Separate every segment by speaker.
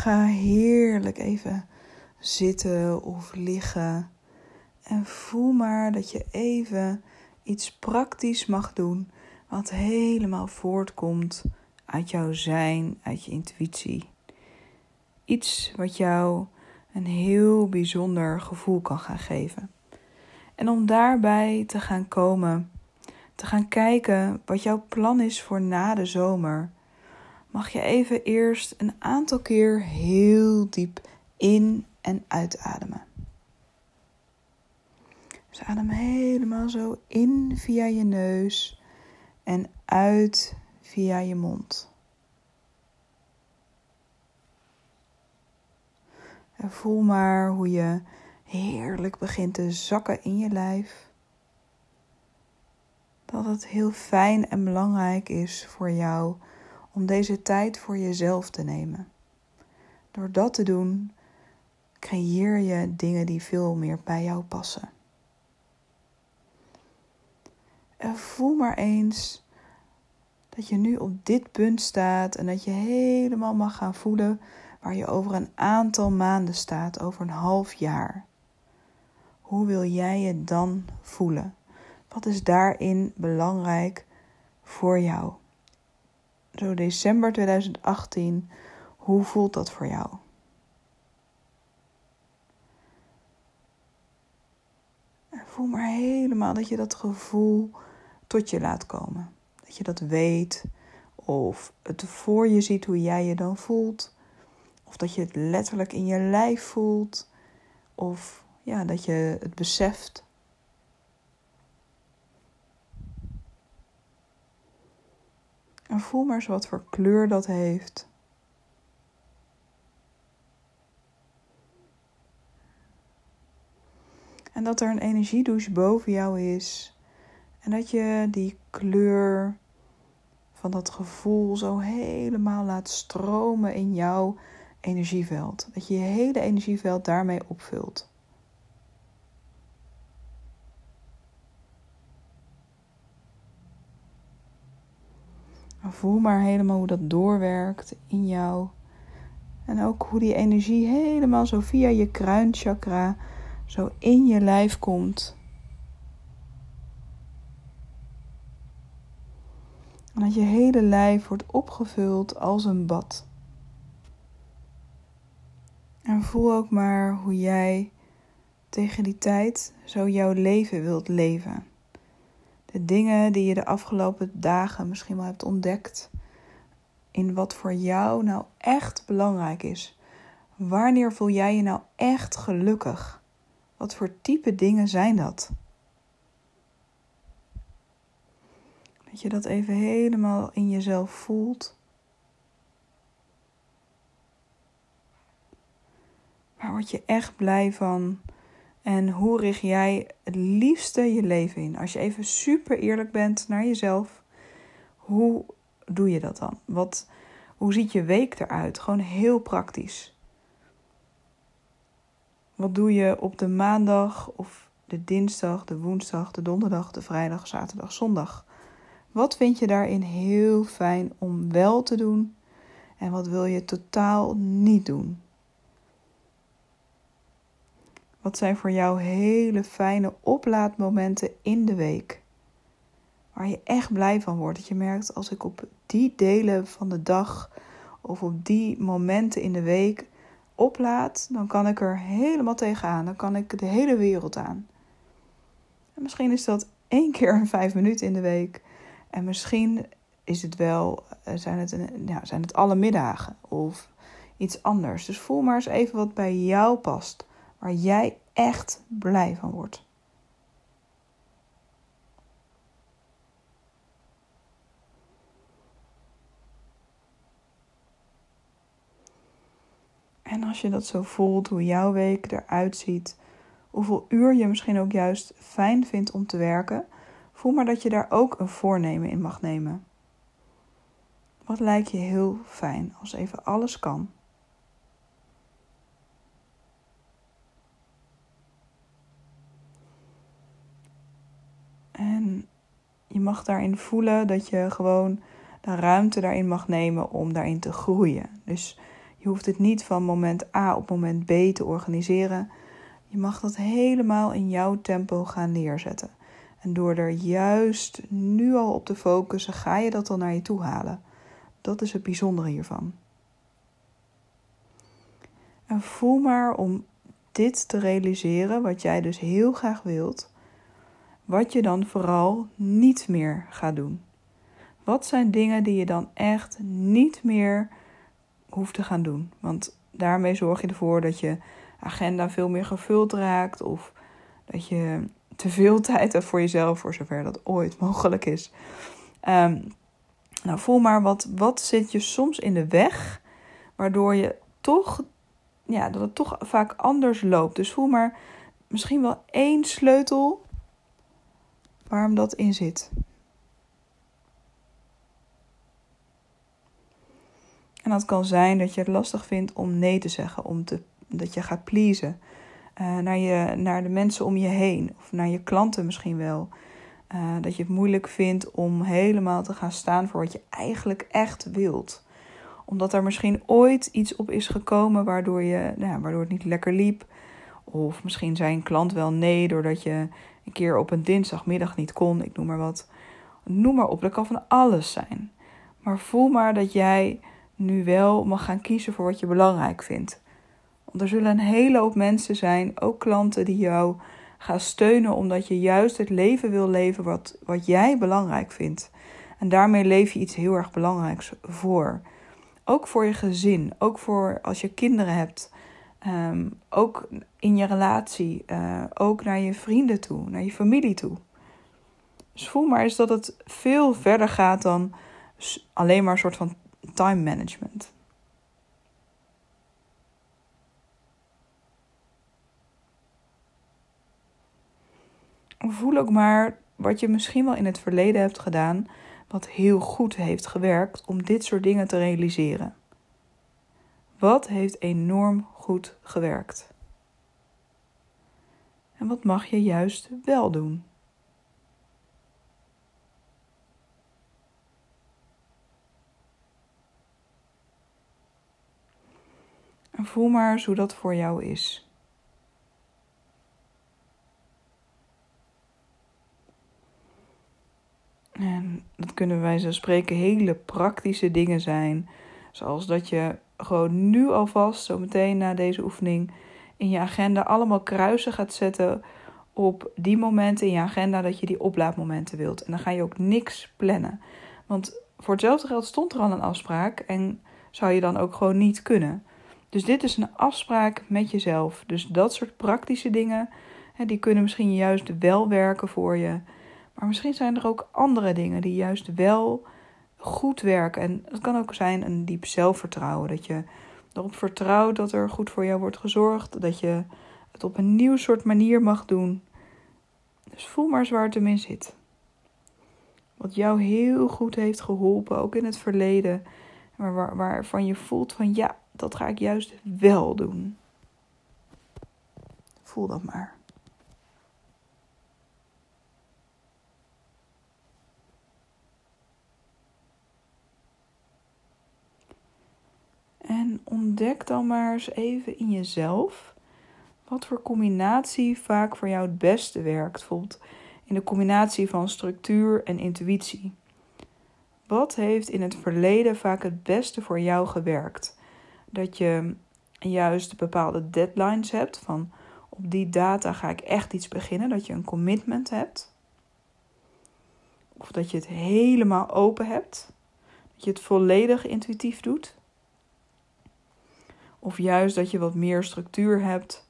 Speaker 1: Ga heerlijk even zitten of liggen. En voel maar dat je even iets praktisch mag doen wat helemaal voortkomt uit jouw zijn, uit je intuïtie. Iets wat jou een heel bijzonder gevoel kan gaan geven. En om daarbij te gaan komen, te gaan kijken wat jouw plan is voor na de zomer, mag je even eerst een aantal keer heel diep in en uitademen. Dus adem helemaal zo in via je neus en uit via je mond. En voel maar hoe je heerlijk begint te zakken in je lijf. Dat het heel fijn en belangrijk is voor jou om deze tijd voor jezelf te nemen. Door dat te doen, creëer je dingen die veel meer bij jou passen. En voel maar eens dat je nu op dit punt staat en dat je helemaal mag gaan voelen waar je over een aantal maanden staat, over een half jaar. Hoe wil jij je dan voelen? Wat is daarin belangrijk voor jou? Zo december 2018, hoe voelt dat voor jou? Voel maar helemaal dat je dat gevoel tot je laat komen. Dat je dat weet of het voor je ziet hoe jij je dan voelt. Of dat je het letterlijk in je lijf voelt. Of ja, dat je het beseft. En voel maar eens wat voor kleur dat heeft. En dat er een energiedouche boven jou is. En dat je die kleur van dat gevoel zo helemaal laat stromen in jouw energieveld. Dat je je hele energieveld daarmee opvult. Voel maar helemaal hoe dat doorwerkt in jou. En ook hoe die energie helemaal zo via je kruinchakra zo in je lijf komt. En dat je hele lijf wordt opgevuld als een bad. En voel ook maar hoe jij tegen die tijd zo jouw leven wilt leven. De dingen die je de afgelopen dagen misschien wel hebt ontdekt. In wat voor jou nou echt belangrijk is. Wanneer voel jij je nou echt gelukkig? Wat voor type dingen zijn dat? Dat je dat even helemaal in jezelf voelt. Waar word je echt blij van? En hoe richt jij het liefste je leven in? Als je even super eerlijk bent naar jezelf, hoe doe je dat dan? Wat, hoe ziet je week eruit? Gewoon heel praktisch. Wat doe je op de maandag of de dinsdag, de woensdag, de donderdag, de vrijdag, zaterdag, zondag? Wat vind je daarin heel fijn om wel te doen en wat wil je totaal niet doen? Wat zijn voor jou hele fijne oplaadmomenten in de week? Waar je echt blij van wordt. Dat je merkt als ik op die delen van de dag of op die momenten in de week oplaad, dan kan ik er helemaal tegenaan. Dan kan ik de hele wereld aan. En misschien is dat één keer vijf minuten in de week. En misschien is het wel, eh, zijn het, ja, zijn het alle middagen of iets anders. Dus voel maar eens even wat bij jou past waar jij echt blij van wordt. En als je dat zo voelt, hoe jouw week eruit ziet, hoeveel uur je misschien ook juist fijn vindt om te werken, voel maar dat je daar ook een voornemen in mag nemen. Wat lijkt je heel fijn als even alles kan? En je mag daarin voelen dat je gewoon de ruimte daarin mag nemen om daarin te groeien. Dus Je hoeft het niet van moment A op moment B te organiseren. Je mag dat helemaal in jouw tempo gaan neerzetten. En door er juist nu al op te focussen, ga je dat dan naar je toe halen. Dat is het bijzondere hiervan. En voel maar om dit te realiseren, wat jij dus heel graag wilt, wat je dan vooral niet meer gaat doen. Wat zijn dingen die je dan echt niet meer hoeft te gaan doen? Want daarmee zorg je ervoor dat je agenda veel meer gevuld raakt of dat je te veel tijd hebt voor jezelf, voor zover dat ooit mogelijk is. Um, nou, voel maar wat, wat zit je soms in de weg, waardoor je toch, ja, dat het toch vaak anders loopt. Dus voel maar misschien wel één sleutel waarom dat in zit. En dat kan zijn dat je het lastig vindt om nee te zeggen, om te, dat je gaat pleasen. Uh, naar, je, naar de mensen om je heen, of naar je klanten misschien wel. Uh, dat je het moeilijk vindt om helemaal te gaan staan voor wat je eigenlijk echt wilt. Omdat er misschien ooit iets op is gekomen waardoor, je, nou, waardoor het niet lekker liep. Of misschien zei een klant wel nee doordat je een keer op een dinsdagmiddag niet kon. Ik noem maar wat. Noem maar op, dat kan van alles zijn. Maar voel maar dat jij nu wel mag gaan kiezen voor wat je belangrijk vindt. Want er zullen een hele hoop mensen zijn, ook klanten die jou gaan steunen omdat je juist het leven wil leven wat, wat jij belangrijk vindt. En daarmee leef je iets heel erg belangrijks voor. Ook voor je gezin, ook voor als je kinderen hebt, ehm, ook in je relatie, uh, ook naar je vrienden toe, naar je familie toe. Dus voel maar eens dat het veel verder gaat dan alleen maar een soort van time management. Voel ook maar wat je misschien wel in het verleden hebt gedaan, wat heel goed heeft gewerkt om dit soort dingen te realiseren. Wat heeft enorm goed gewerkt? En wat mag je juist wel doen? En voel maar hoe dat voor jou is. En dat kunnen wij zo spreken hele praktische dingen zijn. Zoals dat je gewoon nu alvast, zo meteen na deze oefening, in je agenda allemaal kruisen gaat zetten op die momenten in je agenda dat je die oplaadmomenten wilt. En dan ga je ook niks plannen. Want voor hetzelfde geld stond er al een afspraak en zou je dan ook gewoon niet kunnen. Dus dit is een afspraak met jezelf. Dus dat soort praktische dingen, die kunnen misschien juist wel werken voor je. Maar misschien zijn er ook andere dingen die juist wel goed werken. En het kan ook zijn een diep zelfvertrouwen. Dat je erop vertrouwt dat er goed voor jou wordt gezorgd. Dat je het op een nieuw soort manier mag doen. Dus voel maar eens waar het in zit. Wat jou heel goed heeft geholpen, ook in het verleden. Waar, waarvan je voelt van ja, dat ga ik juist wel doen. Voel dat maar. En ontdek dan maar eens even in jezelf wat voor combinatie vaak voor jou het beste werkt. Bijvoorbeeld in de combinatie van structuur en intuïtie. Wat heeft in het verleden vaak het beste voor jou gewerkt? Dat je juist bepaalde deadlines hebt van op die data ga ik echt iets beginnen, dat je een commitment hebt. Of dat je het helemaal open hebt, dat je het volledig intuïtief doet. Of juist dat je wat meer structuur hebt.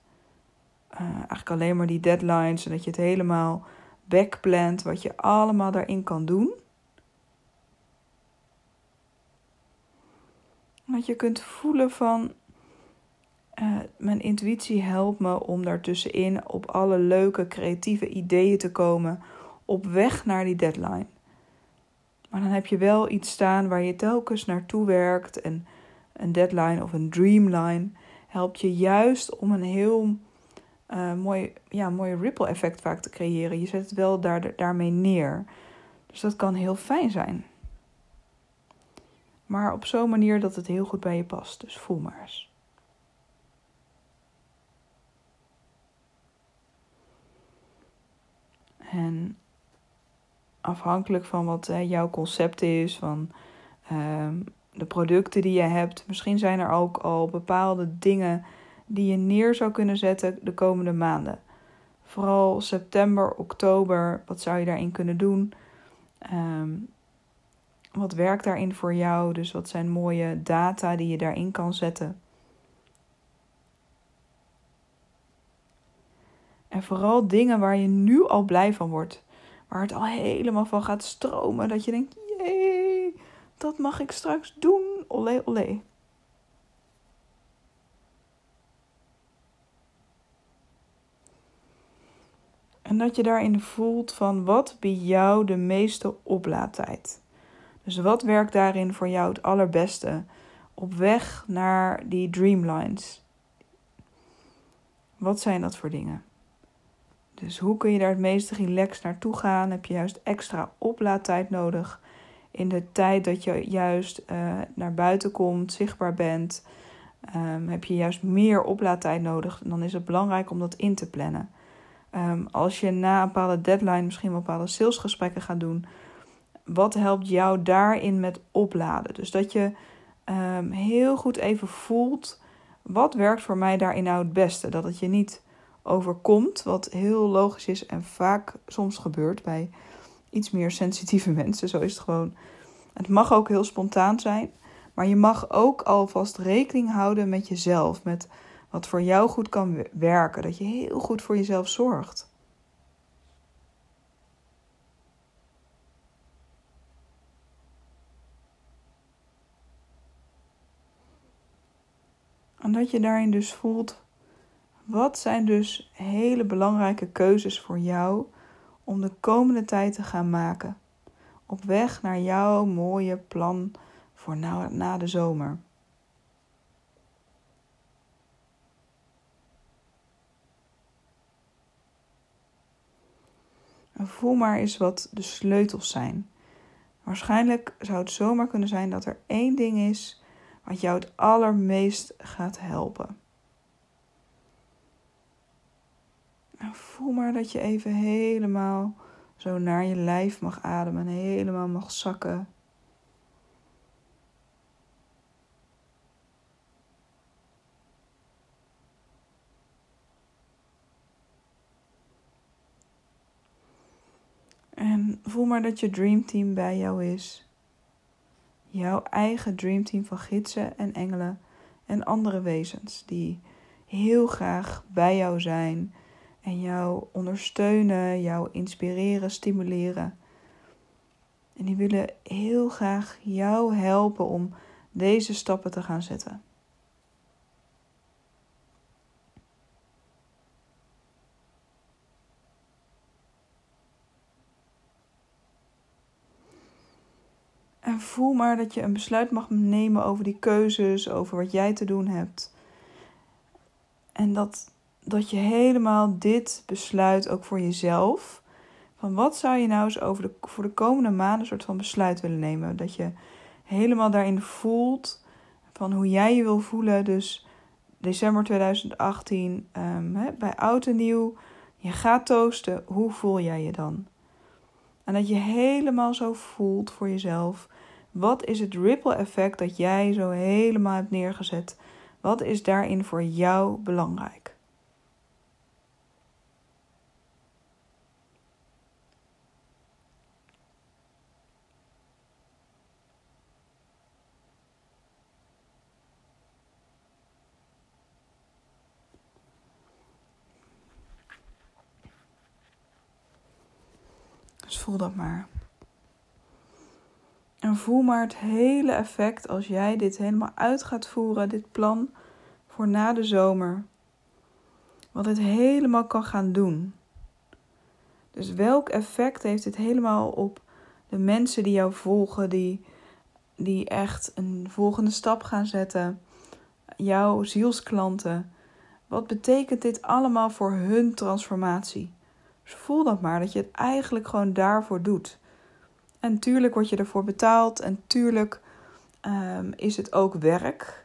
Speaker 1: Uh, eigenlijk alleen maar die deadlines en dat je het helemaal backplant, wat je allemaal daarin kan doen. Dat je kunt voelen van uh, mijn intuïtie helpt me om daartussenin op alle leuke creatieve ideeën te komen op weg naar die deadline. Maar dan heb je wel iets staan waar je telkens naartoe werkt en een deadline of een dreamline helpt je juist om een heel uh, mooi, ja, mooi ripple effect vaak te creëren. Je zet het wel daar, daarmee neer. Dus dat kan heel fijn zijn. Maar op zo'n manier dat het heel goed bij je past. Dus voel maar eens. En afhankelijk van wat jouw concept is, van ehm, de producten die je hebt, misschien zijn er ook al bepaalde dingen die je neer zou kunnen zetten de komende maanden. Vooral september, oktober, wat zou je daarin kunnen doen? Ehm, wat werkt daarin voor jou? Dus wat zijn mooie data die je daarin kan zetten? En vooral dingen waar je nu al blij van wordt. Waar het al helemaal van gaat stromen. Dat je denkt, dat mag ik straks doen. Olé, olé. En dat je daarin voelt van wat bij jou de meeste oplaadtijd. Dus wat werkt daarin voor jou het allerbeste op weg naar die dreamlines? Wat zijn dat voor dingen? Dus hoe kun je daar het meest relaxed naartoe gaan? Heb je juist extra oplaadtijd nodig? In de tijd dat je juist uh, naar buiten komt, zichtbaar bent, um, heb je juist meer oplaadtijd nodig. En dan is het belangrijk om dat in te plannen. Um, als je na een bepaalde deadline misschien bepaalde salesgesprekken gaat doen, wat helpt jou daarin met opladen? Dus dat je um, heel goed even voelt wat werkt voor mij daarin nou het beste. Dat het je niet overkomt, wat heel logisch is en vaak soms gebeurt bij iets meer sensitieve mensen. Zo is het gewoon. Het mag ook heel spontaan zijn, maar je mag ook alvast rekening houden met jezelf, met wat voor jou goed kan werken, dat je heel goed voor jezelf zorgt. En dat je daarin dus voelt wat zijn dus hele belangrijke keuzes voor jou om de komende tijd te gaan maken? Op weg naar jouw mooie plan voor na, de zomer. Voel maar eens wat de sleutels zijn. Waarschijnlijk zou het zomaar kunnen zijn dat er één ding is wat jou het allermeest gaat helpen. Nou, voel maar dat je even helemaal zo naar je lijf mag ademen en helemaal mag zakken. En voel maar dat je dreamteam bij jou is. Jouw eigen dreamteam van gidsen en engelen en andere wezens die heel graag bij jou zijn en jou ondersteunen, jou inspireren, stimuleren. En die willen heel graag jou helpen om deze stappen te gaan zetten. En voel maar dat je een besluit mag nemen over die keuzes, over wat jij te doen hebt. En dat dat je helemaal dit besluit ook voor jezelf. Van wat zou je nou eens over de, voor de komende maanden een soort van besluit willen nemen? Dat je helemaal daarin voelt van hoe jij je wil voelen. Dus december 2018 um, ehm, bij oud en nieuw. Je gaat toasten. Hoe voel jij je dan? En dat je helemaal zo voelt voor jezelf. Wat is het ripple effect dat jij zo helemaal hebt neergezet? Wat is daarin voor jou belangrijk? Dus voel dat maar. En voel maar het hele effect als jij dit helemaal uit gaat voeren, dit plan voor na de zomer. Wat het helemaal kan gaan doen. Dus welk effect heeft dit helemaal op de mensen die jou volgen, die, die echt een volgende stap gaan zetten, jouw zielsklanten? Wat betekent dit allemaal voor hun transformatie? Dus voel dat maar, dat je het eigenlijk gewoon daarvoor doet. En tuurlijk word je ervoor betaald en tuurlijk ehm, is het ook werk.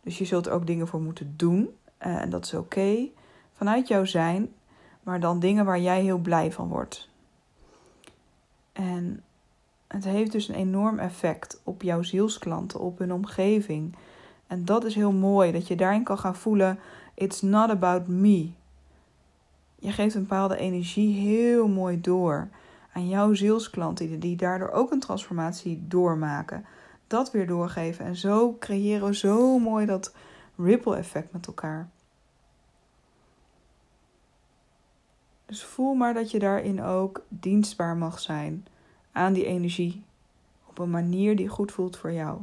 Speaker 1: Dus je zult er ook dingen voor moeten doen. Eh, en dat is oké. Vanuit jouw zijn. Maar dan dingen waar jij heel blij van wordt. En het heeft dus een enorm effect op jouw zielsklanten, op hun omgeving. En dat is heel mooi, dat je daarin kan gaan voelen: it's not about me. Je geeft een bepaalde energie heel mooi door aan jouw zielsklanten, die daardoor ook een transformatie doormaken. Dat weer doorgeven. En zo creëren we zo mooi dat ripple effect met elkaar. Dus voel maar dat je daarin ook dienstbaar mag zijn aan die energie. Op een manier die goed voelt voor jou.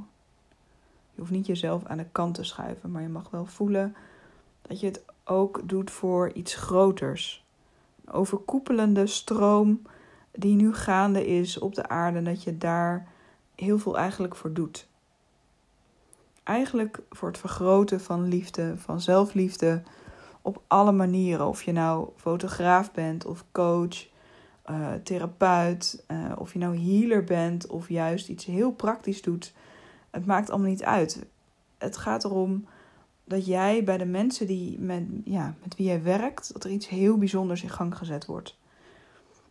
Speaker 1: Je hoeft niet jezelf aan de kant te schuiven, maar je mag wel voelen dat je het ook doet voor iets groters. Een overkoepelende stroom die nu gaande is op de aarde, dat je daar heel veel eigenlijk voor doet. Eigenlijk voor het vergroten van liefde, van zelfliefde op alle manieren. Of je nou fotograaf bent of coach, uh, therapeut, uh, of je nou healer bent of juist iets heel praktisch doet. Het maakt allemaal niet uit. Het gaat erom dat jij bij de mensen die met, ja, met wie jij werkt, dat er iets heel bijzonders in gang gezet wordt.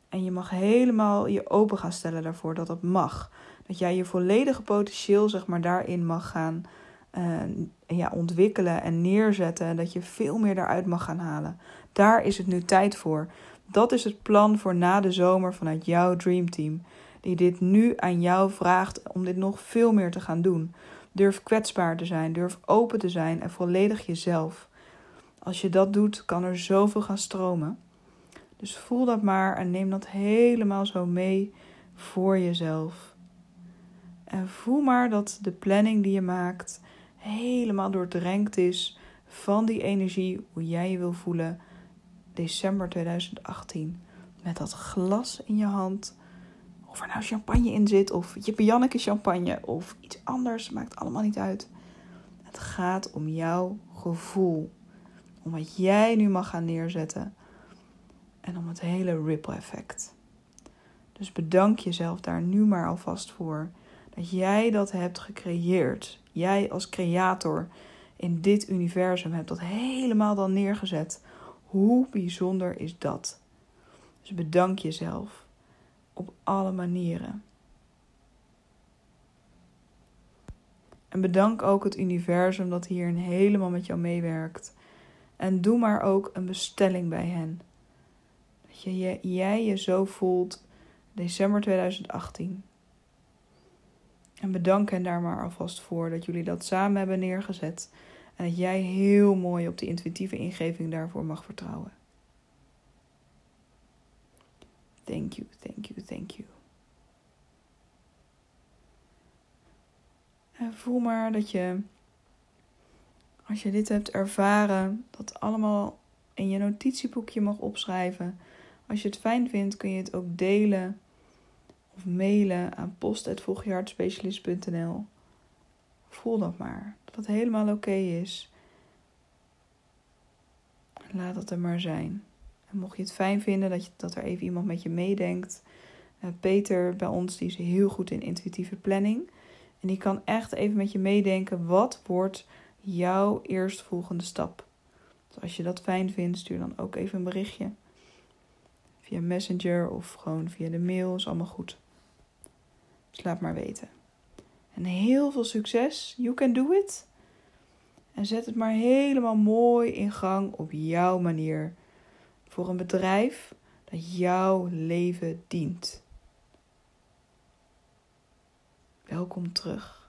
Speaker 1: En je mag helemaal je open gaan stellen daarvoor dat dat mag. Dat jij je volledige potentieel zeg maar, daarin mag gaan uh, ja, ontwikkelen en neerzetten. En dat je veel meer daaruit mag gaan halen. Daar is het nu tijd voor. Dat is het plan voor na de zomer vanuit jouw Dreamteam. Die dit nu aan jou vraagt om dit nog veel meer te gaan doen. Durf kwetsbaar te zijn, durf open te zijn en volledig jezelf. Als je dat doet, kan er zoveel gaan stromen. Dus voel dat maar en neem dat helemaal zo mee voor jezelf. En voel maar dat de planning die je maakt helemaal doordrenkt is van die energie, hoe jij je wil voelen december 2018 met dat glas in je hand. Of er nou champagne in zit, of je Janneke champagne, of iets anders, maakt allemaal niet uit. Het gaat om jouw gevoel. Om wat jij nu mag gaan neerzetten. En om het hele ripple effect. Dus bedank jezelf daar nu maar alvast voor. Dat jij dat hebt gecreëerd. Jij als creator in dit universum hebt dat helemaal dan neergezet hoe bijzonder is dat? Dus bedank jezelf op alle manieren. En bedank ook het universum dat hierin helemaal met jou meewerkt. En doe maar ook een bestelling bij hen. Dat je, jij je zo voelt december 2018. En bedank hen daar maar alvast voor dat jullie dat samen hebben neergezet. En dat jij heel mooi op de intuïtieve ingeving daarvoor mag vertrouwen. Thank you, thank you, thank you. En voel maar dat je, als je dit hebt ervaren, dat allemaal in je notitieboekje mag opschrijven. Als je het fijn vindt, kun je het ook delen of mailen aan post.volgjaartspecialist.nl. Voel dat maar dat helemaal oké is. Laat het er maar zijn. Mocht je het fijn vinden dat, je, dat er even iemand met je meedenkt. Uh, Peter bij ons die is heel goed in intuïtieve planning. En die kan echt even met je meedenken. Wat wordt jouw eerstvolgende stap? Dus als je dat fijn vindt, stuur dan ook even een berichtje. Via Messenger of gewoon via de mail. Is allemaal goed. Dus laat maar weten. En heel veel succes. You can do it. En zet het maar helemaal mooi in gang op jouw manier. Voor een bedrijf dat jouw leven dient. Welkom terug.